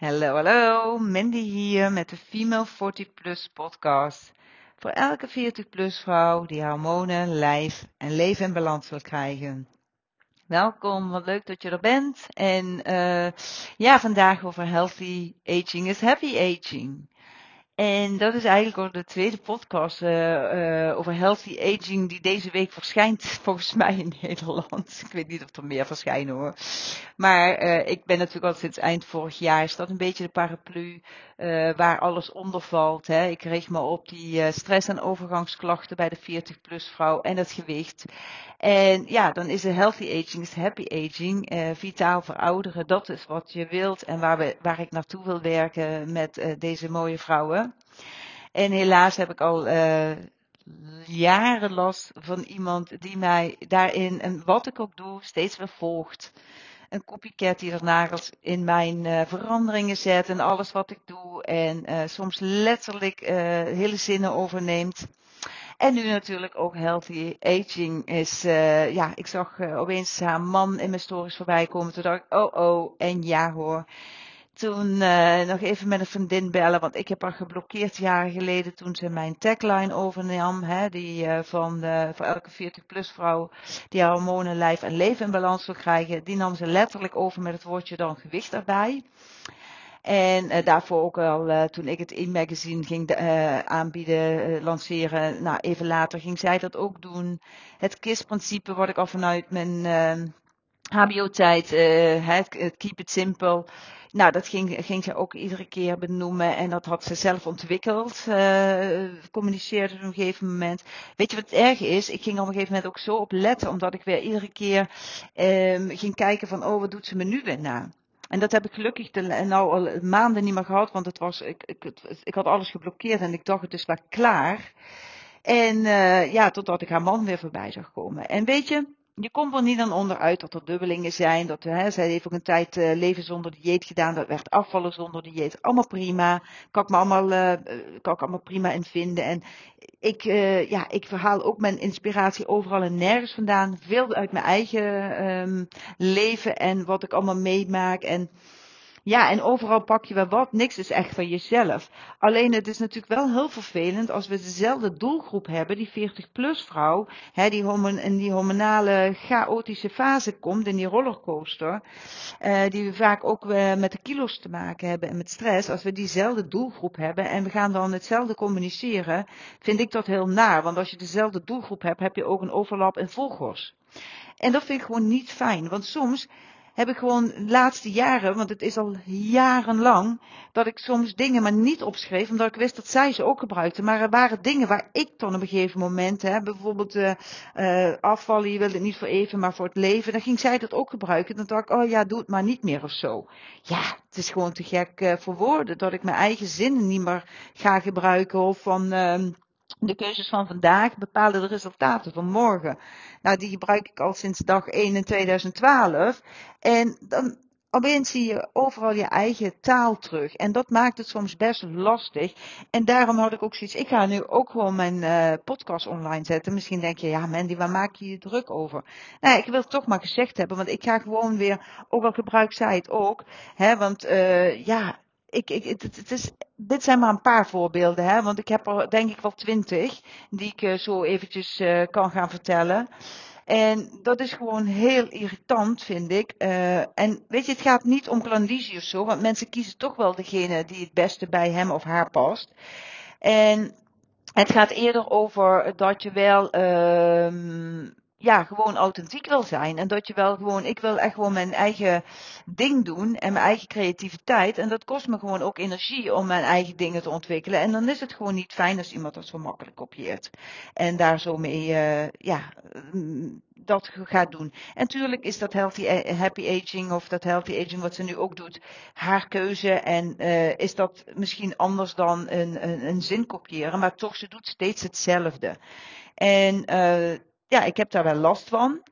Hallo, hallo. Mandy hier met de Female 40 Plus podcast. Voor elke 40 plus vrouw die hormonen, lijf en leven in balans wil krijgen. Welkom, wat leuk dat je er bent. En uh, ja, vandaag over healthy aging is happy aging. En dat is eigenlijk ook de tweede podcast uh, uh, over healthy aging die deze week verschijnt, volgens mij in Nederland. Ik weet niet of er meer verschijnen hoor. Maar uh, ik ben natuurlijk al sinds eind vorig jaar, is dat een beetje de paraplu waar alles onder valt. Hè. Ik richt me op die stress- en overgangsklachten bij de 40-plus vrouw en het gewicht. En ja, dan is de healthy aging, is happy aging, vitaal verouderen. Dat is wat je wilt en waar, we, waar ik naartoe wil werken met deze mooie vrouwen. En helaas heb ik al uh, jaren last van iemand die mij daarin, en wat ik ook doe, steeds weer volgt. Een copycat die er nagels in mijn uh, veranderingen zet en alles wat ik doe. En uh, soms letterlijk hele zinnen overneemt. En nu natuurlijk ook healthy aging is. ja, ik zag opeens haar man in mijn stories voorbij komen. Toen dacht ik, oh oh, en ja hoor toen uh, nog even met een vriendin bellen, want ik heb haar geblokkeerd jaren geleden toen ze mijn tagline overnam. Hè, die uh, van de, voor elke 40-plus vrouw die haar hormonen, lijf en leven in balans wil krijgen. Die nam ze letterlijk over met het woordje dan gewicht erbij. En uh, daarvoor ook al, toen ik het e-magazine ging aanbieden, lanceren, nou even later ging zij dat ook doen. Het KISS-principe, wat ik al vanuit mijn HBO-tijd, het keep it simple nou, dat ging, ging ze ook iedere keer benoemen en dat had ze zelf ontwikkeld. Uh, communiceerde op een gegeven moment. Weet je wat het erg is? Ik ging op een gegeven moment ook zo op letten, omdat ik weer iedere keer um, ging kijken van, oh, wat doet ze me nu weer na? En dat heb ik gelukkig de, nou al maanden niet meer gehad, want het was, ik, ik, ik had alles geblokkeerd en ik dacht het is wel klaar. En uh, ja, totdat ik haar man weer voorbij zag komen. En weet je, je komt er niet aan onderuit dat er dubbelingen zijn. Dat, hè, zij heeft ook een tijd uh, leven zonder dieet gedaan. Dat werd afvallen zonder dieet. Allemaal prima. Kan ik me allemaal, uh, kan ik allemaal prima in vinden. En ik, uh, ja, ik verhaal ook mijn inspiratie overal en nergens vandaan. Veel uit mijn eigen um, leven en wat ik allemaal meemaak. En ja, en overal pak je wel wat. Niks is echt van jezelf. Alleen het is natuurlijk wel heel vervelend als we dezelfde doelgroep hebben, die 40-plus vrouw, hè, die in die hormonale chaotische fase komt, in die rollercoaster, uh, die we vaak ook uh, met de kilo's te maken hebben en met stress. Als we diezelfde doelgroep hebben en we gaan dan hetzelfde communiceren, vind ik dat heel naar. Want als je dezelfde doelgroep hebt, heb je ook een overlap in volgers. En dat vind ik gewoon niet fijn. Want soms heb ik gewoon de laatste jaren, want het is al jarenlang, dat ik soms dingen maar niet opschreef, omdat ik wist dat zij ze ook gebruikten. Maar er waren dingen waar ik dan op een gegeven moment, hè, bijvoorbeeld uh, uh, afvallen, je wil het niet voor even, maar voor het leven, dan ging zij dat ook gebruiken. Dan dacht ik, oh ja, doe het maar niet meer of zo. Ja, het is gewoon te gek uh, voor woorden, dat ik mijn eigen zinnen niet meer ga gebruiken of van... De keuzes van vandaag bepalen de resultaten van morgen. Nou, die gebruik ik al sinds dag 1 in 2012. En dan opeens zie je overal je eigen taal terug. En dat maakt het soms best lastig. En daarom had ik ook zoiets, ik ga nu ook gewoon mijn uh, podcast online zetten. Misschien denk je, ja Mandy, waar maak je je druk over? Nou, ik wil het toch maar gezegd hebben, want ik ga gewoon weer, ook al gebruik zij het ook. Hè, want uh, ja, ik, het, het is, dit zijn maar een paar voorbeelden, hè, want ik heb er denk ik wel twintig die ik uh, zo eventjes uh, kan gaan vertellen. En dat is gewoon heel irritant, vind ik. Uh, en weet je, het gaat niet om klandizie of zo, want mensen kiezen toch wel degene die het beste bij hem of haar past. En het gaat eerder over dat je wel uh, ja, gewoon authentiek wil zijn. En dat je wel gewoon, ik wil echt gewoon mijn eigen ding doen en mijn eigen creativiteit. En dat kost me gewoon ook energie om mijn eigen dingen te ontwikkelen. En dan is het gewoon niet fijn als iemand dat zo makkelijk kopieert. En daar zo mee, uh, ja, mm, dat gaat doen. En natuurlijk is dat healthy, happy aging of dat healthy aging wat ze nu ook doet, haar keuze. En uh, is dat misschien anders dan een, een, een zin kopiëren, maar toch, ze doet steeds hetzelfde. En uh, ja, ik heb daar wel last van.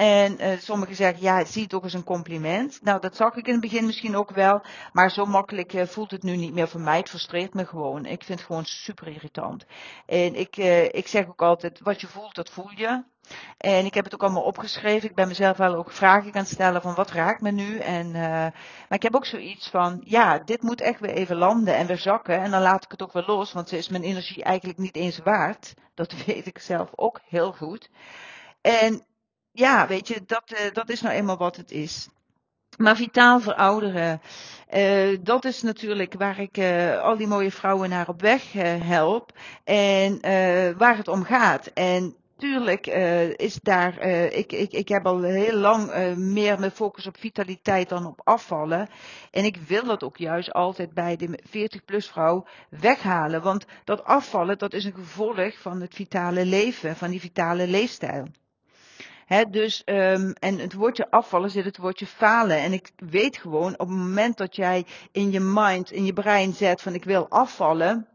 En uh, sommigen zeggen, ja, zie ook als een compliment. Nou, dat zag ik in het begin misschien ook wel. Maar zo makkelijk uh, voelt het nu niet meer voor mij. Het frustreert me gewoon. Ik vind het gewoon super irritant. En ik, uh, ik zeg ook altijd, wat je voelt, dat voel je. En ik heb het ook allemaal opgeschreven. Ik ben mezelf wel ook vragen gaan stellen van wat raakt me nu. En, maar ik heb ook zoiets van, ja, dit moet echt weer even landen en weer zakken. En dan laat ik het ook weer los, want ze is mijn energie eigenlijk niet eens waard. Dat weet ik zelf ook heel goed. En ja, weet je, dat, uh, dat is nou eenmaal wat het is. Maar vitaal verouderen, uh, dat is natuurlijk waar ik uh, al die mooie vrouwen naar op weg help en waar het om gaat. En tuurlijk is daar, ik, ik, ik heb al heel lang meer mijn focus op vitaliteit dan op afvallen. En ik wil dat ook juist altijd bij de 40-plus vrouw weghalen. Want dat afvallen, dat is een gevolg van het vitale leven, van die vitale leefstijl. He, dus, um, en het woordje afvallen zit het woordje falen. En ik weet gewoon, op het moment dat jij in je mind, in je brein zet van ik wil afvallen,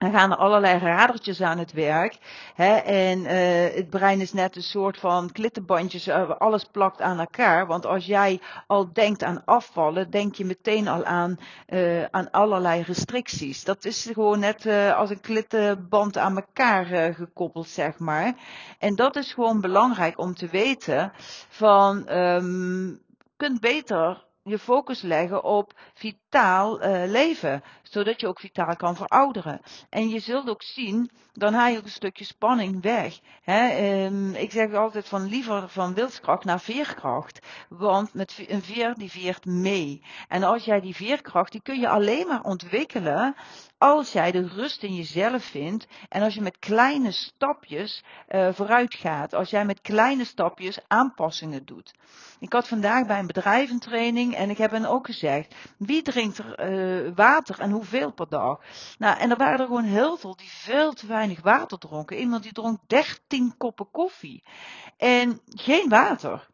dan gaan er allerlei radertjes aan het werk. Hè? En uh, het brein is net een soort van klittenbandjes, uh, alles plakt aan elkaar. Want als jij al denkt aan afvallen, denk je meteen al aan, uh, aan allerlei restricties. Dat is gewoon net als een klittenband aan elkaar gekoppeld, zeg maar. En dat is gewoon belangrijk om te weten van, um, kunt beter je focus leggen op vitaal uh, leven, zodat je ook vitaal kan verouderen. En je zult ook zien, dan haal je ook een stukje spanning weg. Hè? Um, ik zeg altijd van liever van wilskracht naar veerkracht, want met een veer die veert mee. En als jij die veerkracht, die kun je alleen maar ontwikkelen als jij de rust in jezelf vindt en als je met kleine stapjes uh, vooruit gaat, als jij met kleine stapjes aanpassingen doet. Ik had vandaag bij een bedrijventraining en ik heb hen ook gezegd, wie drinkt er uh, water en hoeveel per dag? Nou, en er waren er gewoon heel veel die veel te weinig water dronken. Iemand die dronk 13 koppen koffie en geen water.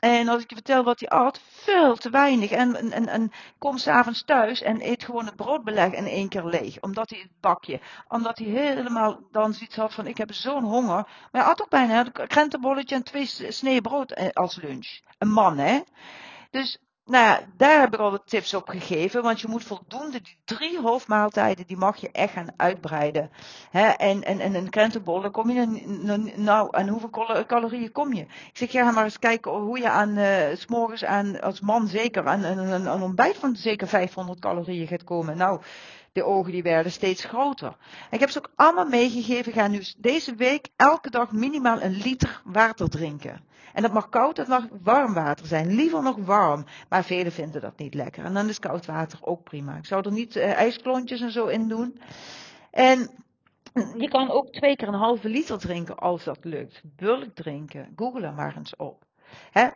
En als ik je vertel wat hij at, veel te weinig. En, en, en, en kom s'avonds thuis en eet gewoon het broodbeleg in één keer leeg. Omdat hij het bakje, omdat hij helemaal dan zoiets had van ik heb zo'n honger. Maar hij had ook bijna een krentenbolletje en twee snee brood eh, als lunch. Een man hè. Dus nou ja, daar heb ik al wat tips op gegeven. Want je moet voldoende, die drie hoofdmaaltijden, die mag je echt gaan uitbreiden. En, en, en een krentenbol, dan kom je, nou, aan hoeveel calorieën kom je? Ik zeg, ja, maar eens kijken hoe je aan, uh, s'morgens aan, als man zeker, aan, aan, aan een ontbijt van zeker 500 calorieën gaat komen. Nou, de ogen die werden steeds groter. Ik heb ze ook allemaal meegegeven. Ga nu deze week elke dag minimaal een liter water drinken. En dat mag koud, dat mag warm water zijn. Liever nog warm. Maar velen vinden dat niet lekker. En dan is koud water ook prima. Ik zou er niet uh, ijsklontjes en zo in doen. En je kan ook twee keer een halve liter drinken als dat lukt. Bulk drinken. Google er maar eens op.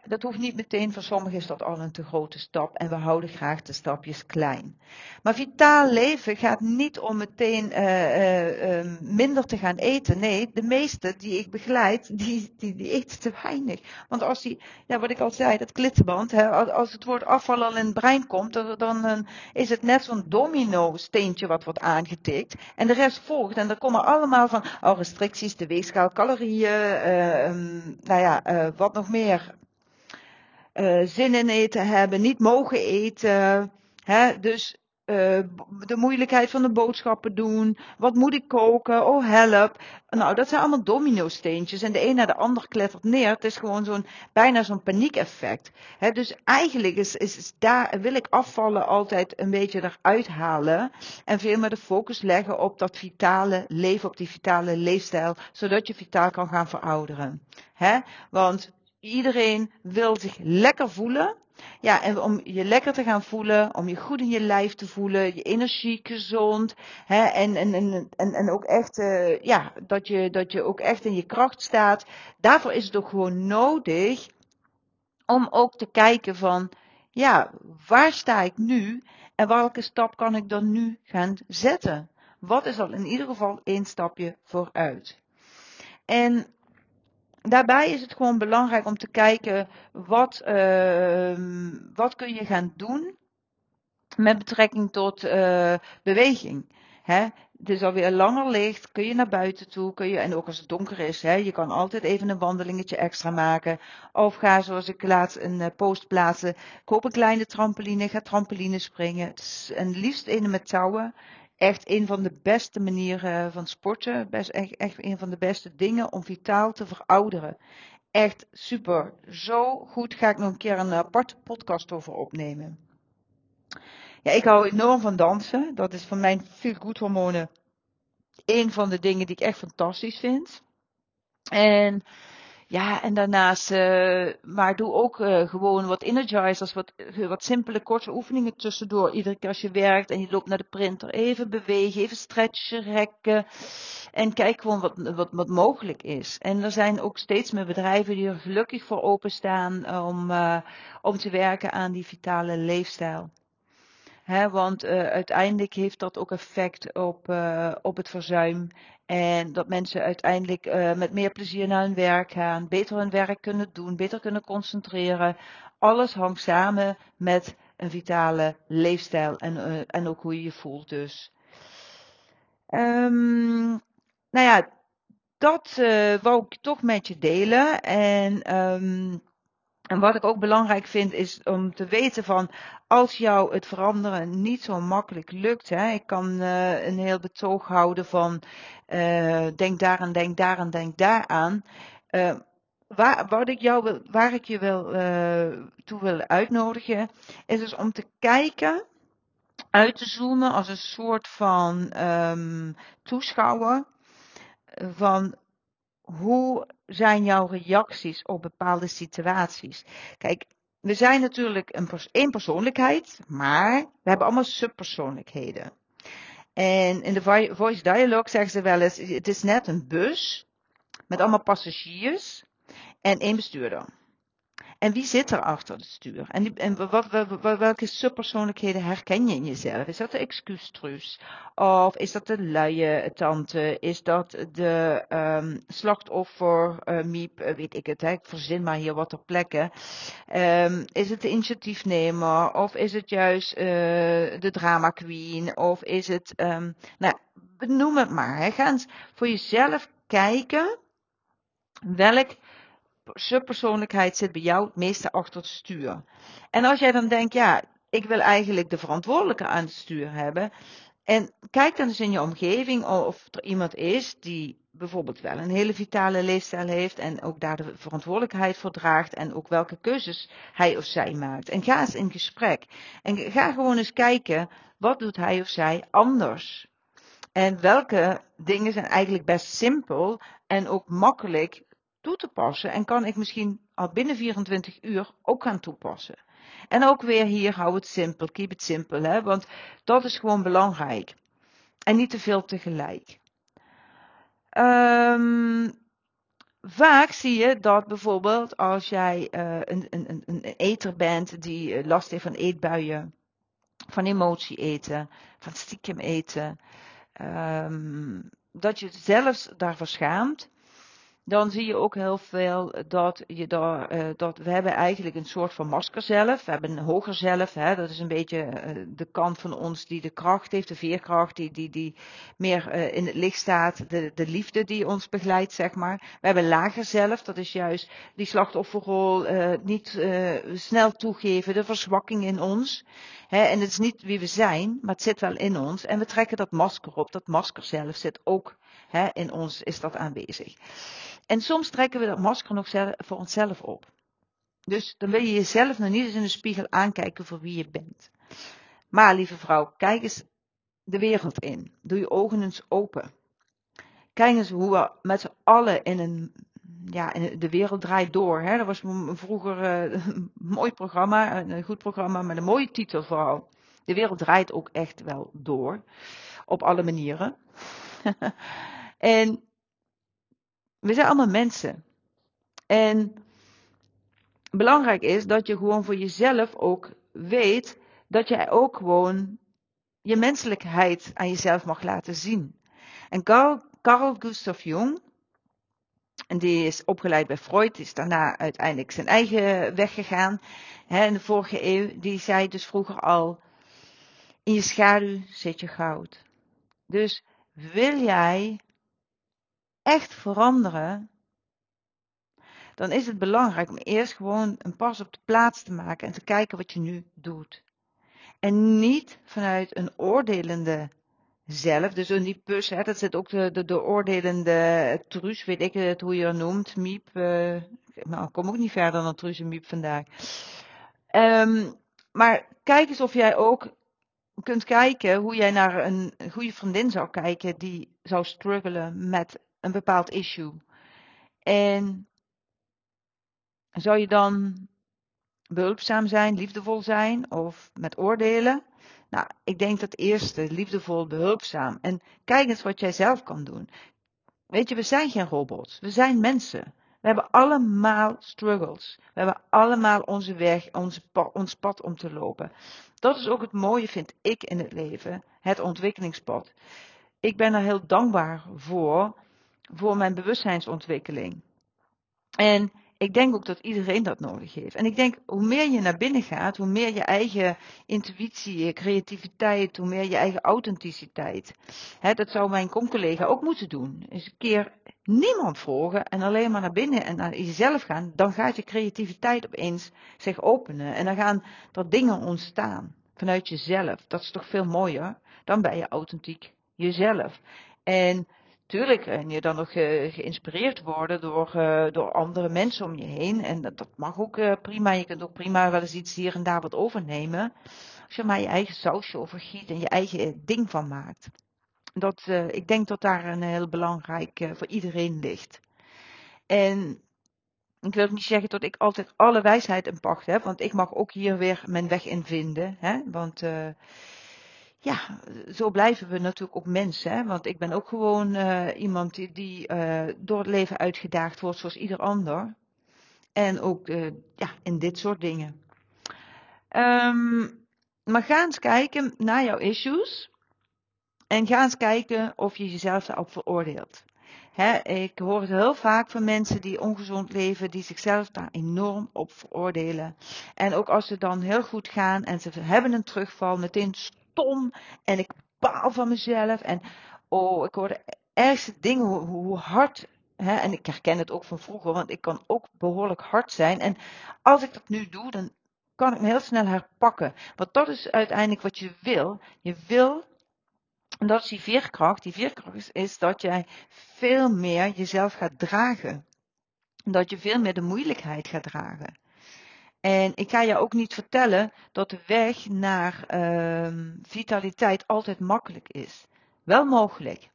Dat hoeft niet meteen, voor sommigen is dat al een te grote stap en we houden graag de stapjes klein. Maar vitaal leven gaat niet om meteen uh, uh, uh, minder te gaan eten. Nee, de meeste die ik begeleid, die, die, die eten te weinig. Want als die, ja, wat ik al zei, dat klittenband, als het woord afval al in het brein komt, dan, dan is het net zo'n domino steentje wat wordt aangetikt. En de rest volgt. En er komen allemaal van, oh, restricties, de weegschaal, calorieën, um, nou ja, wat nog meer zin in eten hebben, niet mogen eten. Hè? Dus uh, de moeilijkheid van de boodschappen doen. Wat moet ik koken? Oh, help. Nou, dat zijn allemaal domino-steentjes. En de een naar de ander klettert neer. Het is gewoon zo'n, bijna zo'n paniekeffect. He, dus eigenlijk is, is, is, daar, wil ik afvallen altijd een beetje eruit halen. En veel meer de focus leggen op dat vitale leven, op die vitale leefstijl. Zodat je vitaal kan gaan verouderen. He? Want Iedereen wil zich lekker voelen. Ja, en om je lekker te gaan voelen, om je goed in je lijf te voelen, je energie gezond. Hè, en, en, en, en, en ook echt, uh, ja, dat je, dat je ook echt in je kracht staat. Daarvoor is het ook gewoon nodig om ook te kijken van, ja, waar sta ik nu en welke stap kan ik dan nu gaan zetten? Wat is al in ieder geval één stapje vooruit? En daarbij is het gewoon belangrijk om te kijken wat, uh, wat kun je gaan doen met betrekking tot uh, beweging. Hè? het is alweer langer licht, kun je naar buiten toe, kun je, en ook als het donker is, hè, je kan altijd even een wandelingetje extra maken. Of ga, zoals ik laatst een uh, post plaatsen, koop een kleine trampoline, ga trampoline springen. En liefst een met touwen. Echt een van de beste manieren van sporten. Best, echt, echt een van de beste dingen om vitaal te verouderen. Echt super. Zo goed ga ik nog een keer een aparte podcast over opnemen. Ja, ik hou enorm van dansen. Dat is van mijn veel goed hormonen een van de dingen die ik echt fantastisch vind. En ja, en daarnaast, uh, maar doe ook uh, gewoon wat energizers, wat, uh, wat simpele korte oefeningen tussendoor. Iedere keer als je werkt en je loopt naar de printer, even bewegen, even stretchen, rekken. En kijk gewoon wat, wat, wat mogelijk is. En er zijn ook steeds meer bedrijven die er gelukkig voor openstaan om, om te werken aan die vitale leefstijl. He, want uh, uiteindelijk heeft dat ook effect op, uh, op het verzuim. En dat mensen uiteindelijk uh, met meer plezier naar hun werk gaan, beter hun werk kunnen doen, beter kunnen concentreren. Alles hangt samen met een vitale leefstijl en, en ook hoe je je voelt dus. Um, nou ja, dat wou ik toch met je delen. En um, en wat ik ook belangrijk vind is om te weten van als jou het veranderen niet zo makkelijk lukt. Hè, ik kan uh, een heel betoog houden van uh, denk daar en denk daar en denk daar aan. Uh, waar, ik jou waar ik je wil, toe wil uitnodigen is dus om te kijken, uit te zoomen als een soort van um, toeschouwer van hoe zijn jouw reacties op bepaalde situaties? Kijk, we zijn natuurlijk een pers één persoonlijkheid, maar we hebben allemaal subpersoonlijkheden. En in de voice dialogue zeggen ze wel eens, het is net een bus met allemaal passagiers en één bestuurder. En wie zit er achter het stuur? En, en welke subpersoonlijkheden herken je in jezelf? Is dat de excuustruus? Of is dat de luie tante? Is dat de um, slachtoffer, uh, weet ik het, hè? ik verzin maar hier wat ter plekke. Um, is het de initiatiefnemer? Of is het juist uh, de drama queen? Of is het, um, nou, benoem het maar. Hè? Ga eens voor jezelf kijken welk subpersoonlijkheid zit bij jou het meeste achter het stuur. En als jij dan denkt, ja, ik wil eigenlijk de verantwoordelijke aan het stuur hebben. En kijk dan eens in je omgeving of er iemand is die bijvoorbeeld wel een hele vitale leefstijl heeft en ook daar de verantwoordelijkheid voor draagt en ook welke keuzes hij of zij maakt. En ga eens in gesprek. En ga gewoon eens kijken, wat doet hij of zij anders? En welke dingen zijn eigenlijk best simpel en ook makkelijk toe te passen en kan ik misschien al binnen 24 uur ook gaan toepassen. En ook weer hier, hou het simpel, keep it simpel, hè, want dat is gewoon belangrijk. En niet te veel tegelijk. Um, vaak zie je dat bijvoorbeeld als jij uh, een, een, een eter bent die uh, last heeft van eetbuien, van emotie eten, van stiekem eten, um, dat je zelfs daarvoor schaamt dan zie je ook heel veel dat je daar, uh, dat we hebben eigenlijk een soort van masker zelf. We hebben een hoger zelf, hè, dat is een beetje uh, de kant van ons die de kracht heeft, de veerkracht, die, die, die meer uh, in het licht staat, de, de liefde die ons begeleidt, zeg maar. We hebben lager zelf, dat is juist die slachtofferrol, niet snel toegeven, de verzwakking in ons. Hè, en het is niet wie we zijn, maar het zit wel in ons. En we trekken dat masker op, dat masker zelf zit ook hè, in ons, is dat aanwezig. En soms trekken we dat masker nog voor onszelf op. Dus dan wil je jezelf nog niet eens in de spiegel aankijken voor wie je bent. Maar lieve vrouw, kijk eens de wereld in. Doe je ogen eens open. Kijk eens hoe we met z'n allen in een, ja, de wereld draait door. Hè? Dat was vroeger uh, een mooi programma, een goed programma met een mooie titel vooral. De wereld draait ook echt wel door. Op alle manieren. en we zijn allemaal mensen. En belangrijk is dat je gewoon voor jezelf ook weet dat jij ook gewoon je menselijkheid aan jezelf mag laten zien. En Carl, Gustav Jung, en die is opgeleid bij Freud, is daarna uiteindelijk zijn eigen weg gegaan. Hè, in de vorige eeuw, die zei dus vroeger al, in je schaduw zit je goud. Dus wil jij echt veranderen, dan is het belangrijk om eerst gewoon een pas op de plaats te maken en te kijken wat je nu doet. En niet vanuit een oordelende zelf, dus in die pus, hè, dat zit ook de, de, de oordelende truus, weet ik het hoe je het noemt, miep, uh, nou, ik kom ook niet verder dan truus en miep vandaag. Um, maar kijk eens of jij ook kunt kijken hoe jij naar een goede vriendin zou kijken die zou struggelen met een bepaald issue. En zou je dan behulpzaam zijn, liefdevol zijn of met oordelen? Nou, ik denk dat eerste, liefdevol, behulpzaam. En kijk eens wat jij zelf kan doen. Weet je, we zijn geen robots, we zijn mensen. We hebben allemaal struggles. We hebben allemaal onze weg, onze ons pad om te lopen. Dat is ook het mooie, vind ik, in het leven. Het ontwikkelingspad. Ik ben er heel dankbaar voor, voor mijn bewustzijnsontwikkeling. En ik denk ook dat iedereen dat nodig heeft. En ik denk, hoe meer je naar binnen gaat, hoe meer je eigen intuïtie, je creativiteit, hoe meer je eigen authenticiteit. Hè, dat zou mijn komcollega ook moeten doen. Eens een keer niemand volgen en alleen maar naar binnen en naar jezelf gaan. Dan gaat je creativiteit opeens zich openen. En dan gaan er dingen ontstaan vanuit jezelf. Dat is toch veel mooier. Dan ben je authentiek jezelf. En Tuurlijk en je dan nog geïnspireerd worden door, uh, door andere mensen om je heen. En dat, dat mag ook uh, prima. Je kunt ook prima wel eens iets hier en daar wat overnemen. Als je maar je eigen sausje overgiet en je eigen ding van maakt. Dat, ik denk dat daar een heel belangrijk voor iedereen ligt. En ik wil niet zeggen dat ik altijd alle wijsheid in pacht heb. Want ik mag ook hier weer mijn weg in vinden. Hè? Want ja, zo blijven we natuurlijk ook mensen. Hè? Want ik ben ook gewoon uh, iemand die, die uh, door het leven uitgedaagd wordt zoals ieder ander. En ook uh, ja, in dit soort dingen. Um, maar ga eens kijken naar jouw issues. En ga eens kijken of je jezelf daarop veroordeelt. He, ik hoor het heel vaak van mensen die ongezond leven, die zichzelf daar enorm op veroordelen. En ook als ze dan heel goed gaan en ze hebben een terugval, meteen stom en ik baal van mezelf. En oh, ik hoor de ergste dingen, hoe, hoe hard. Hè, en ik herken het ook van vroeger, want ik kan ook behoorlijk hard zijn. En als ik dat nu doe, dan kan ik me heel snel herpakken. Want dat is uiteindelijk wat je wil. Je wil, en dat is die veerkracht. Die veerkracht is, is dat jij veel meer jezelf gaat dragen. Dat je veel meer de moeilijkheid gaat dragen. En ik ga je ook niet vertellen dat de weg naar uh, vitaliteit altijd makkelijk is. Wel mogelijk.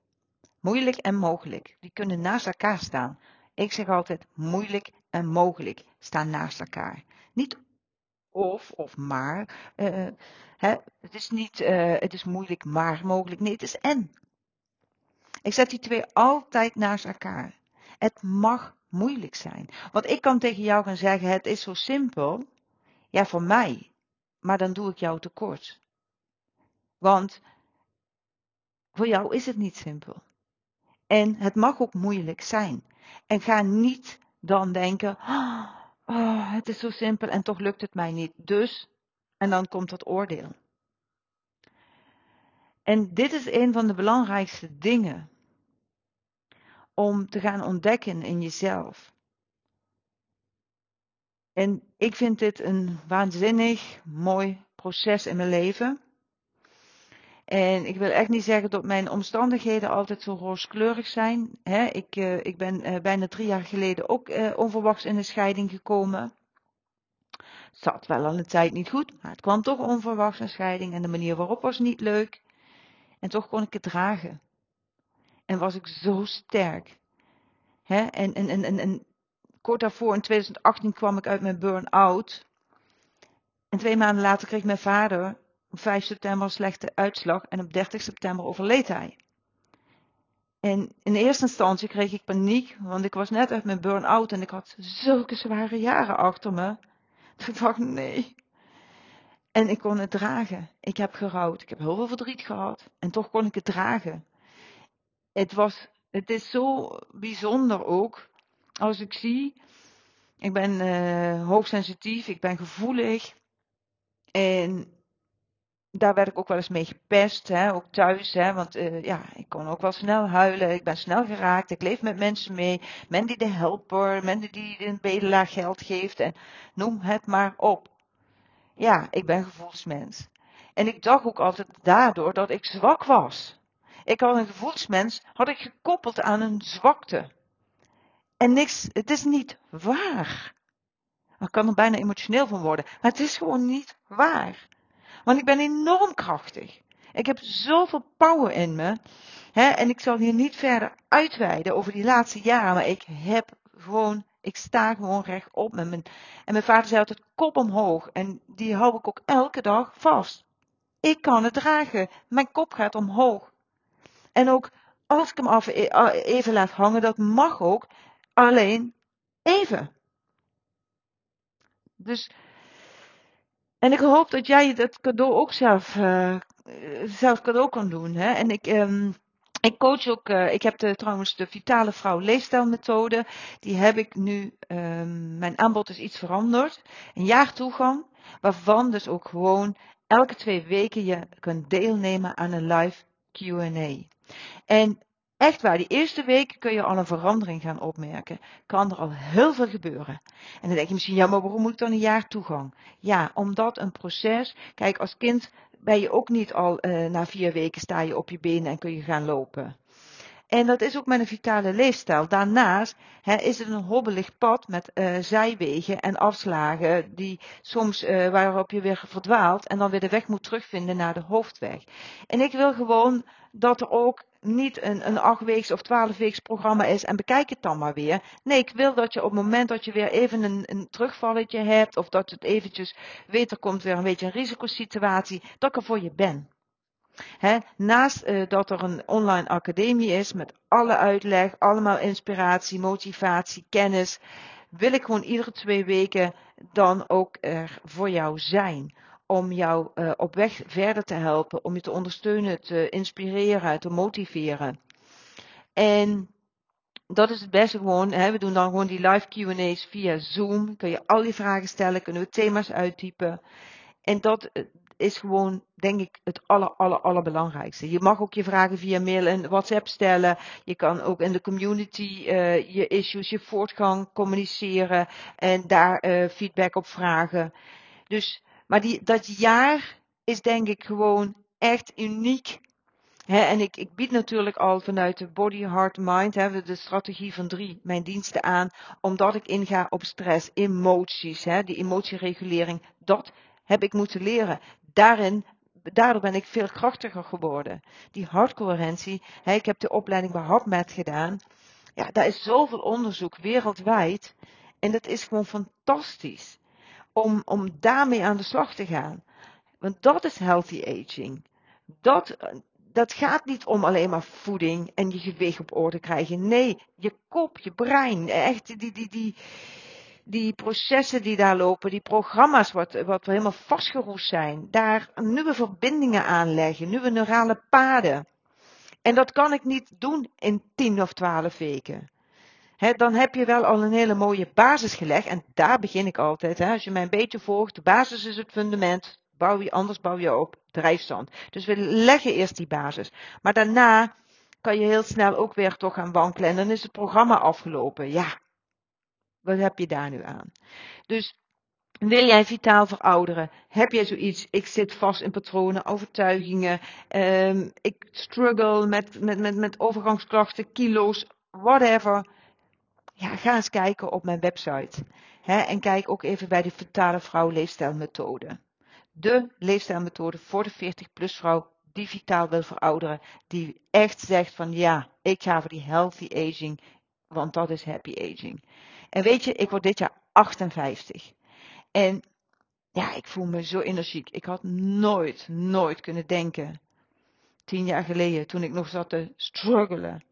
Moeilijk en mogelijk. Die kunnen naast elkaar staan. Ik zeg altijd moeilijk en mogelijk staan naast elkaar. Niet of of maar. Uh, hè, het is niet, uh, het is moeilijk maar mogelijk. Nee, het is en. Ik zet die twee altijd naast elkaar. Het mag moeilijk zijn. Want ik kan tegen jou gaan zeggen, het is zo simpel. Ja, voor mij. Maar dan doe ik jou tekort. Want voor jou is het niet simpel. En het mag ook moeilijk zijn. En ga niet dan denken, oh, het is zo simpel en toch lukt het mij niet. Dus, en dan komt dat oordeel. En dit is een van de belangrijkste dingen om te gaan ontdekken in jezelf. En ik vind dit een waanzinnig mooi proces in mijn leven. En ik wil echt niet zeggen dat mijn omstandigheden altijd zo rooskleurig zijn. ik, uh, ik, ben uh, bijna drie jaar geleden ook uh, onverwachts in een scheiding gekomen. Het zat wel al een tijd niet goed, maar het kwam toch onverwachts een scheiding en de manier waarop was niet leuk. En toch kon ik het dragen. En was ik zo sterk. En, en, en, en, en kort daarvoor, in 2018, kwam ik uit mijn burn-out. En twee maanden later kreeg mijn vader op 5 september een slechte uitslag en op 30 september overleed hij. En in eerste instantie kreeg ik paniek, want ik was net uit mijn burn-out en ik had zulke zware jaren achter me. Dus ik dacht, nee. En ik kon het dragen. Ik heb gerouwd. Ik heb heel veel verdriet gehad. En toch kon ik het dragen. Het was, het is zo bijzonder ook. Als ik zie, ik ben uh, hoogsensitief, ik ben gevoelig. En daar werd ik ook wel eens mee gepest, hè, ook thuis. Hè, want uh, ja, ik kon ook wel snel huilen. Ik ben snel geraakt. Ik leef met mensen mee. Mensen die de helper, mensen die een bedelaar geld geeft. En noem het maar op. Ja, ik ben gevoelsmens. En ik dacht ook altijd daardoor dat ik zwak was. Ik had een gevoelsmens, had ik gekoppeld aan een zwakte. En niks, het is niet waar. Ik kan er bijna emotioneel van worden. Maar het is gewoon niet waar. Want ik ben enorm krachtig. Ik heb zoveel power in me. Hè, en ik zal hier niet verder uitweiden over die laatste jaren. Maar ik heb gewoon, ik sta gewoon rechtop met mijn. En mijn vader zei altijd kop omhoog. En die hou ik ook elke dag vast. Ik kan het dragen. Mijn kop gaat omhoog. En ook als ik hem af e- even laat hangen, dat mag ook. Alleen even. Dus en ik hoop dat jij dat cadeau ook zelf, uh, zelf cadeau kan doen. Hè? En ik, um, ik coach ook, uh, ik heb de, trouwens de Vitale Vrouw Leefstijlmethode. Die heb ik nu, um, mijn aanbod is iets veranderd. Een jaar toegang, waarvan dus ook gewoon elke twee weken je kunt deelnemen aan een live Q&A. En Echt waar, die eerste week kun je al een verandering gaan opmerken. Kan er al heel veel gebeuren. En dan denk je misschien, ja, maar waarom moet ik dan een jaar toegang? Ja, omdat een proces, kijk, als kind ben je ook niet al uh, na vier weken sta je op je benen en kun je gaan lopen. En dat is ook met een vitale leefstijl. Daarnaast is het een hobbelig pad met uh, zijwegen en afslagen die soms uh, waarop je weer verdwaalt en dan weer de weg moet terugvinden naar de hoofdweg. En ik wil gewoon dat er ook niet een, een achtweeks of twaalfweeks programma is en bekijk het dan maar weer. Nee, ik wil dat je op het moment dat je weer even een, een terugvalletje hebt of dat het eventjes weet er komt weer een beetje een risicosituatie, dat ik er voor je ben. Naast uh, dat er een online academie is met alle uitleg, allemaal inspiratie, motivatie, kennis, wil ik gewoon iedere twee weken dan ook er voor jou zijn. Om jou uh, op weg verder te helpen, om je te ondersteunen, te inspireren, te motiveren. En dat is het beste gewoon. Hè. We doen dan gewoon die live QA's via Zoom. Kun je al die vragen stellen, kunnen we thema's uittypen. En dat, eh, is gewoon, denk ik, het aller, aller, allerbelangrijkste. Je mag ook je vragen via mail en WhatsApp stellen. Je kan ook in de community uh, je issues, je voortgang communiceren en daar feedback op vragen. Dus, maar die, dat jaar is denk ik gewoon echt uniek. En ik, ik bied natuurlijk al vanuit de Body, Heart, Mind, he, de strategie van drie, mijn diensten aan, omdat ik inga op stress, emoties, he, die emotieregulering, dat heb ik moeten leren daarin, daardoor ben ik veel krachtiger geworden. Die hartcoherentie, hè, ik heb de opleiding bij HapMed gedaan. Ja, daar is zoveel onderzoek wereldwijd. En dat is gewoon fantastisch om, om daarmee aan de slag te gaan. Want dat is healthy aging. Dat, dat gaat niet om alleen maar voeding en je gewicht op orde krijgen. Nee, je kop, je brein, echt die, die, die, die processen die daar lopen, die programma's wat, wat helemaal vastgeroest zijn, daar nieuwe verbindingen aanleggen, nieuwe neurale paden. En dat kan ik niet doen in 10 of 12 weken. Dan heb je wel al een hele mooie basis gelegd. En daar begin ik altijd. Als je mij een beetje volgt, de basis is het fundament. Bouw je, anders bouw je op drijfstand. Dus we leggen eerst die basis. Maar daarna kan je heel snel ook weer toch gaan wankelen. En dan is het programma afgelopen. Ja, wat heb je daar nu aan? Dus wil jij vitaal verouderen? Heb jij zoiets? Ik zit vast in patronen, overtuigingen. Um, ik struggle met, met, met, met overgangsklachten, kilo's, whatever. Ja, ga eens kijken op mijn website. Hè, en kijk ook even bij de Vitale Vrouw Leefstijlmethode. De leefstijlmethode voor de 40-plus vrouw die vitaal wil verouderen. Die echt zegt van ja, ik ga voor die healthy aging, want dat is happy aging. En weet je, ik word dit jaar 58. En ja, ik voel me zo energiek. Ik had nooit, nooit kunnen denken, tien jaar geleden, toen ik nog zat te struggelen,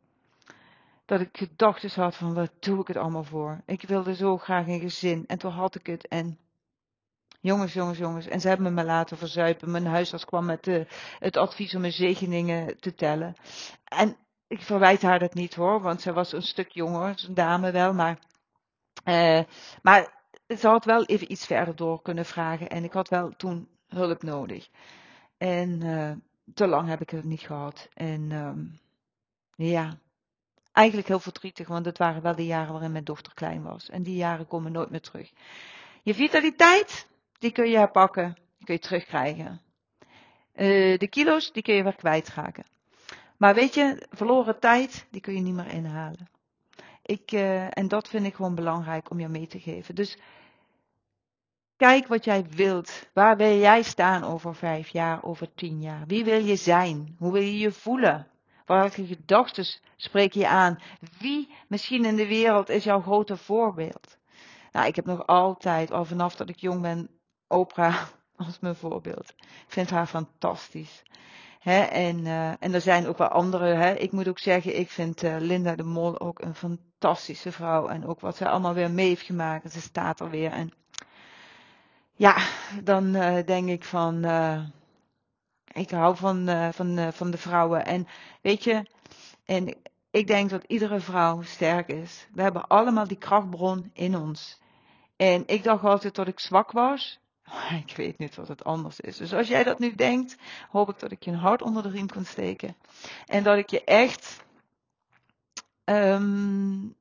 dat ik gedachten had van, wat doe ik het allemaal voor? Ik wilde zo graag een gezin. En toen had ik het en jongens, jongens, jongens. En ze hebben me laten verzuipen. Mijn huisarts kwam met de, het advies om mijn zegeningen te tellen. En ik verwijt haar dat niet hoor, want ze was een stuk jonger, een dame wel, maar uh, maar ze had wel even iets verder door kunnen vragen en ik had wel toen hulp nodig. En uh, te lang heb ik het niet gehad. En um, ja, eigenlijk heel verdrietig, want het waren wel de jaren waarin mijn dochter klein was. En die jaren komen nooit meer terug. Je vitaliteit, die kun je herpakken, die kun je terugkrijgen. Uh, de kilo's, die kun je weer kwijtraken. Maar weet je, verloren tijd, die kun je niet meer inhalen. Ik, uh, en dat vind ik gewoon belangrijk om je mee te geven. Dus kijk wat jij wilt. Waar wil jij staan over vijf jaar, over tien jaar? Wie wil je zijn? Hoe wil je je voelen? Welke gedachten spreek je aan? Wie misschien in de wereld is jouw grote voorbeeld? Nou, ik heb nog altijd, al vanaf dat ik jong ben, Oprah als mijn voorbeeld. Ik vind haar fantastisch. He, en, uh, en er zijn ook wel andere. Hè. Ik moet ook zeggen, ik vind uh, Linda de Mol ook een fantastische vrouw. En ook wat zij allemaal weer mee heeft gemaakt. Ze staat er weer. En ja, dan uh, denk ik van. Ik hou van, van, van de vrouwen. En weet je, en ik denk dat iedere vrouw sterk is. We hebben allemaal die krachtbron in ons. En ik dacht altijd dat ik zwak was. Ik weet niet wat het anders is. Dus als jij dat nu denkt, hoop ik dat ik je een hart onder de riem kan steken. En dat ik je echt. Um,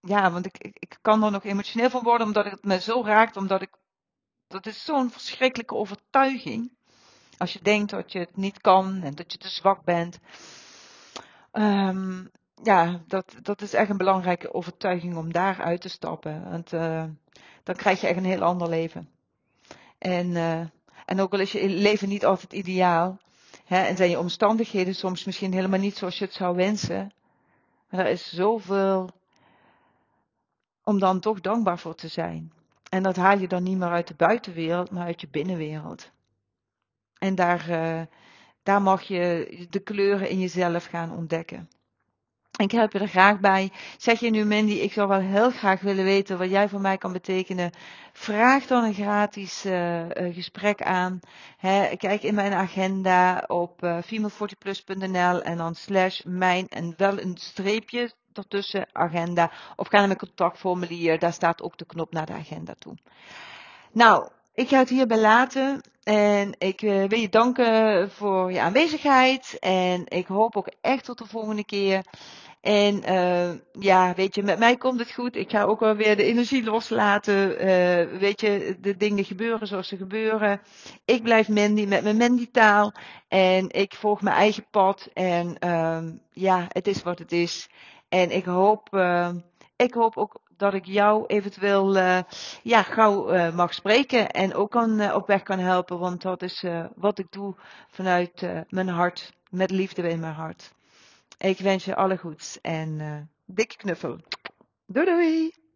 ja, want ik, ik, ik kan er nog emotioneel van worden, omdat het me zo raakt. Omdat ik. Dat is zo'n verschrikkelijke overtuiging. Als je denkt dat je het niet kan en dat je te zwak bent. Um, ja, dat, dat is echt een belangrijke overtuiging om daar uit te stappen. Want uh, dan krijg je echt een heel ander leven. En, uh, en ook al is je leven niet altijd ideaal. Hè, en zijn je omstandigheden soms misschien helemaal niet zoals je het zou wensen. Maar er is zoveel om dan toch dankbaar voor te zijn. En dat haal je dan niet meer uit de buitenwereld, maar uit je binnenwereld. En daar, uh, daar mag je de kleuren in jezelf gaan ontdekken. Ik help je er graag bij. Zeg je nu, Mandy, ik zou wel heel graag willen weten wat jij voor mij kan betekenen. Vraag dan een gratis uh, uh, gesprek aan. Kijk in mijn agenda op uh, female40plus.nl en dan slash mijn en wel een streepje ertussen agenda. Of ga naar mijn contactformulier, daar staat ook de knop naar de agenda toe. Nou, ik ga het hierbij laten. En ik uh, wil je danken voor je aanwezigheid. En ik hoop ook echt tot de volgende keer. En uh, ja, weet je, met mij komt het goed. Ik ga ook wel weer de energie loslaten. Uh, weet je, de dingen gebeuren zoals ze gebeuren. Ik blijf Mandy met mijn Mandy-taal. En ik volg mijn eigen pad. En uh, ja, het is wat het is. En ik hoop, uh, ik hoop ook dat ik jou eventueel uh, ja, gauw uh, mag spreken. En ook kan, uh, op weg kan helpen. Want dat is wat ik doe vanuit mijn hart. Met liefde in mijn hart. Ik wens je alle goeds en dikke knuffel. Doei doei!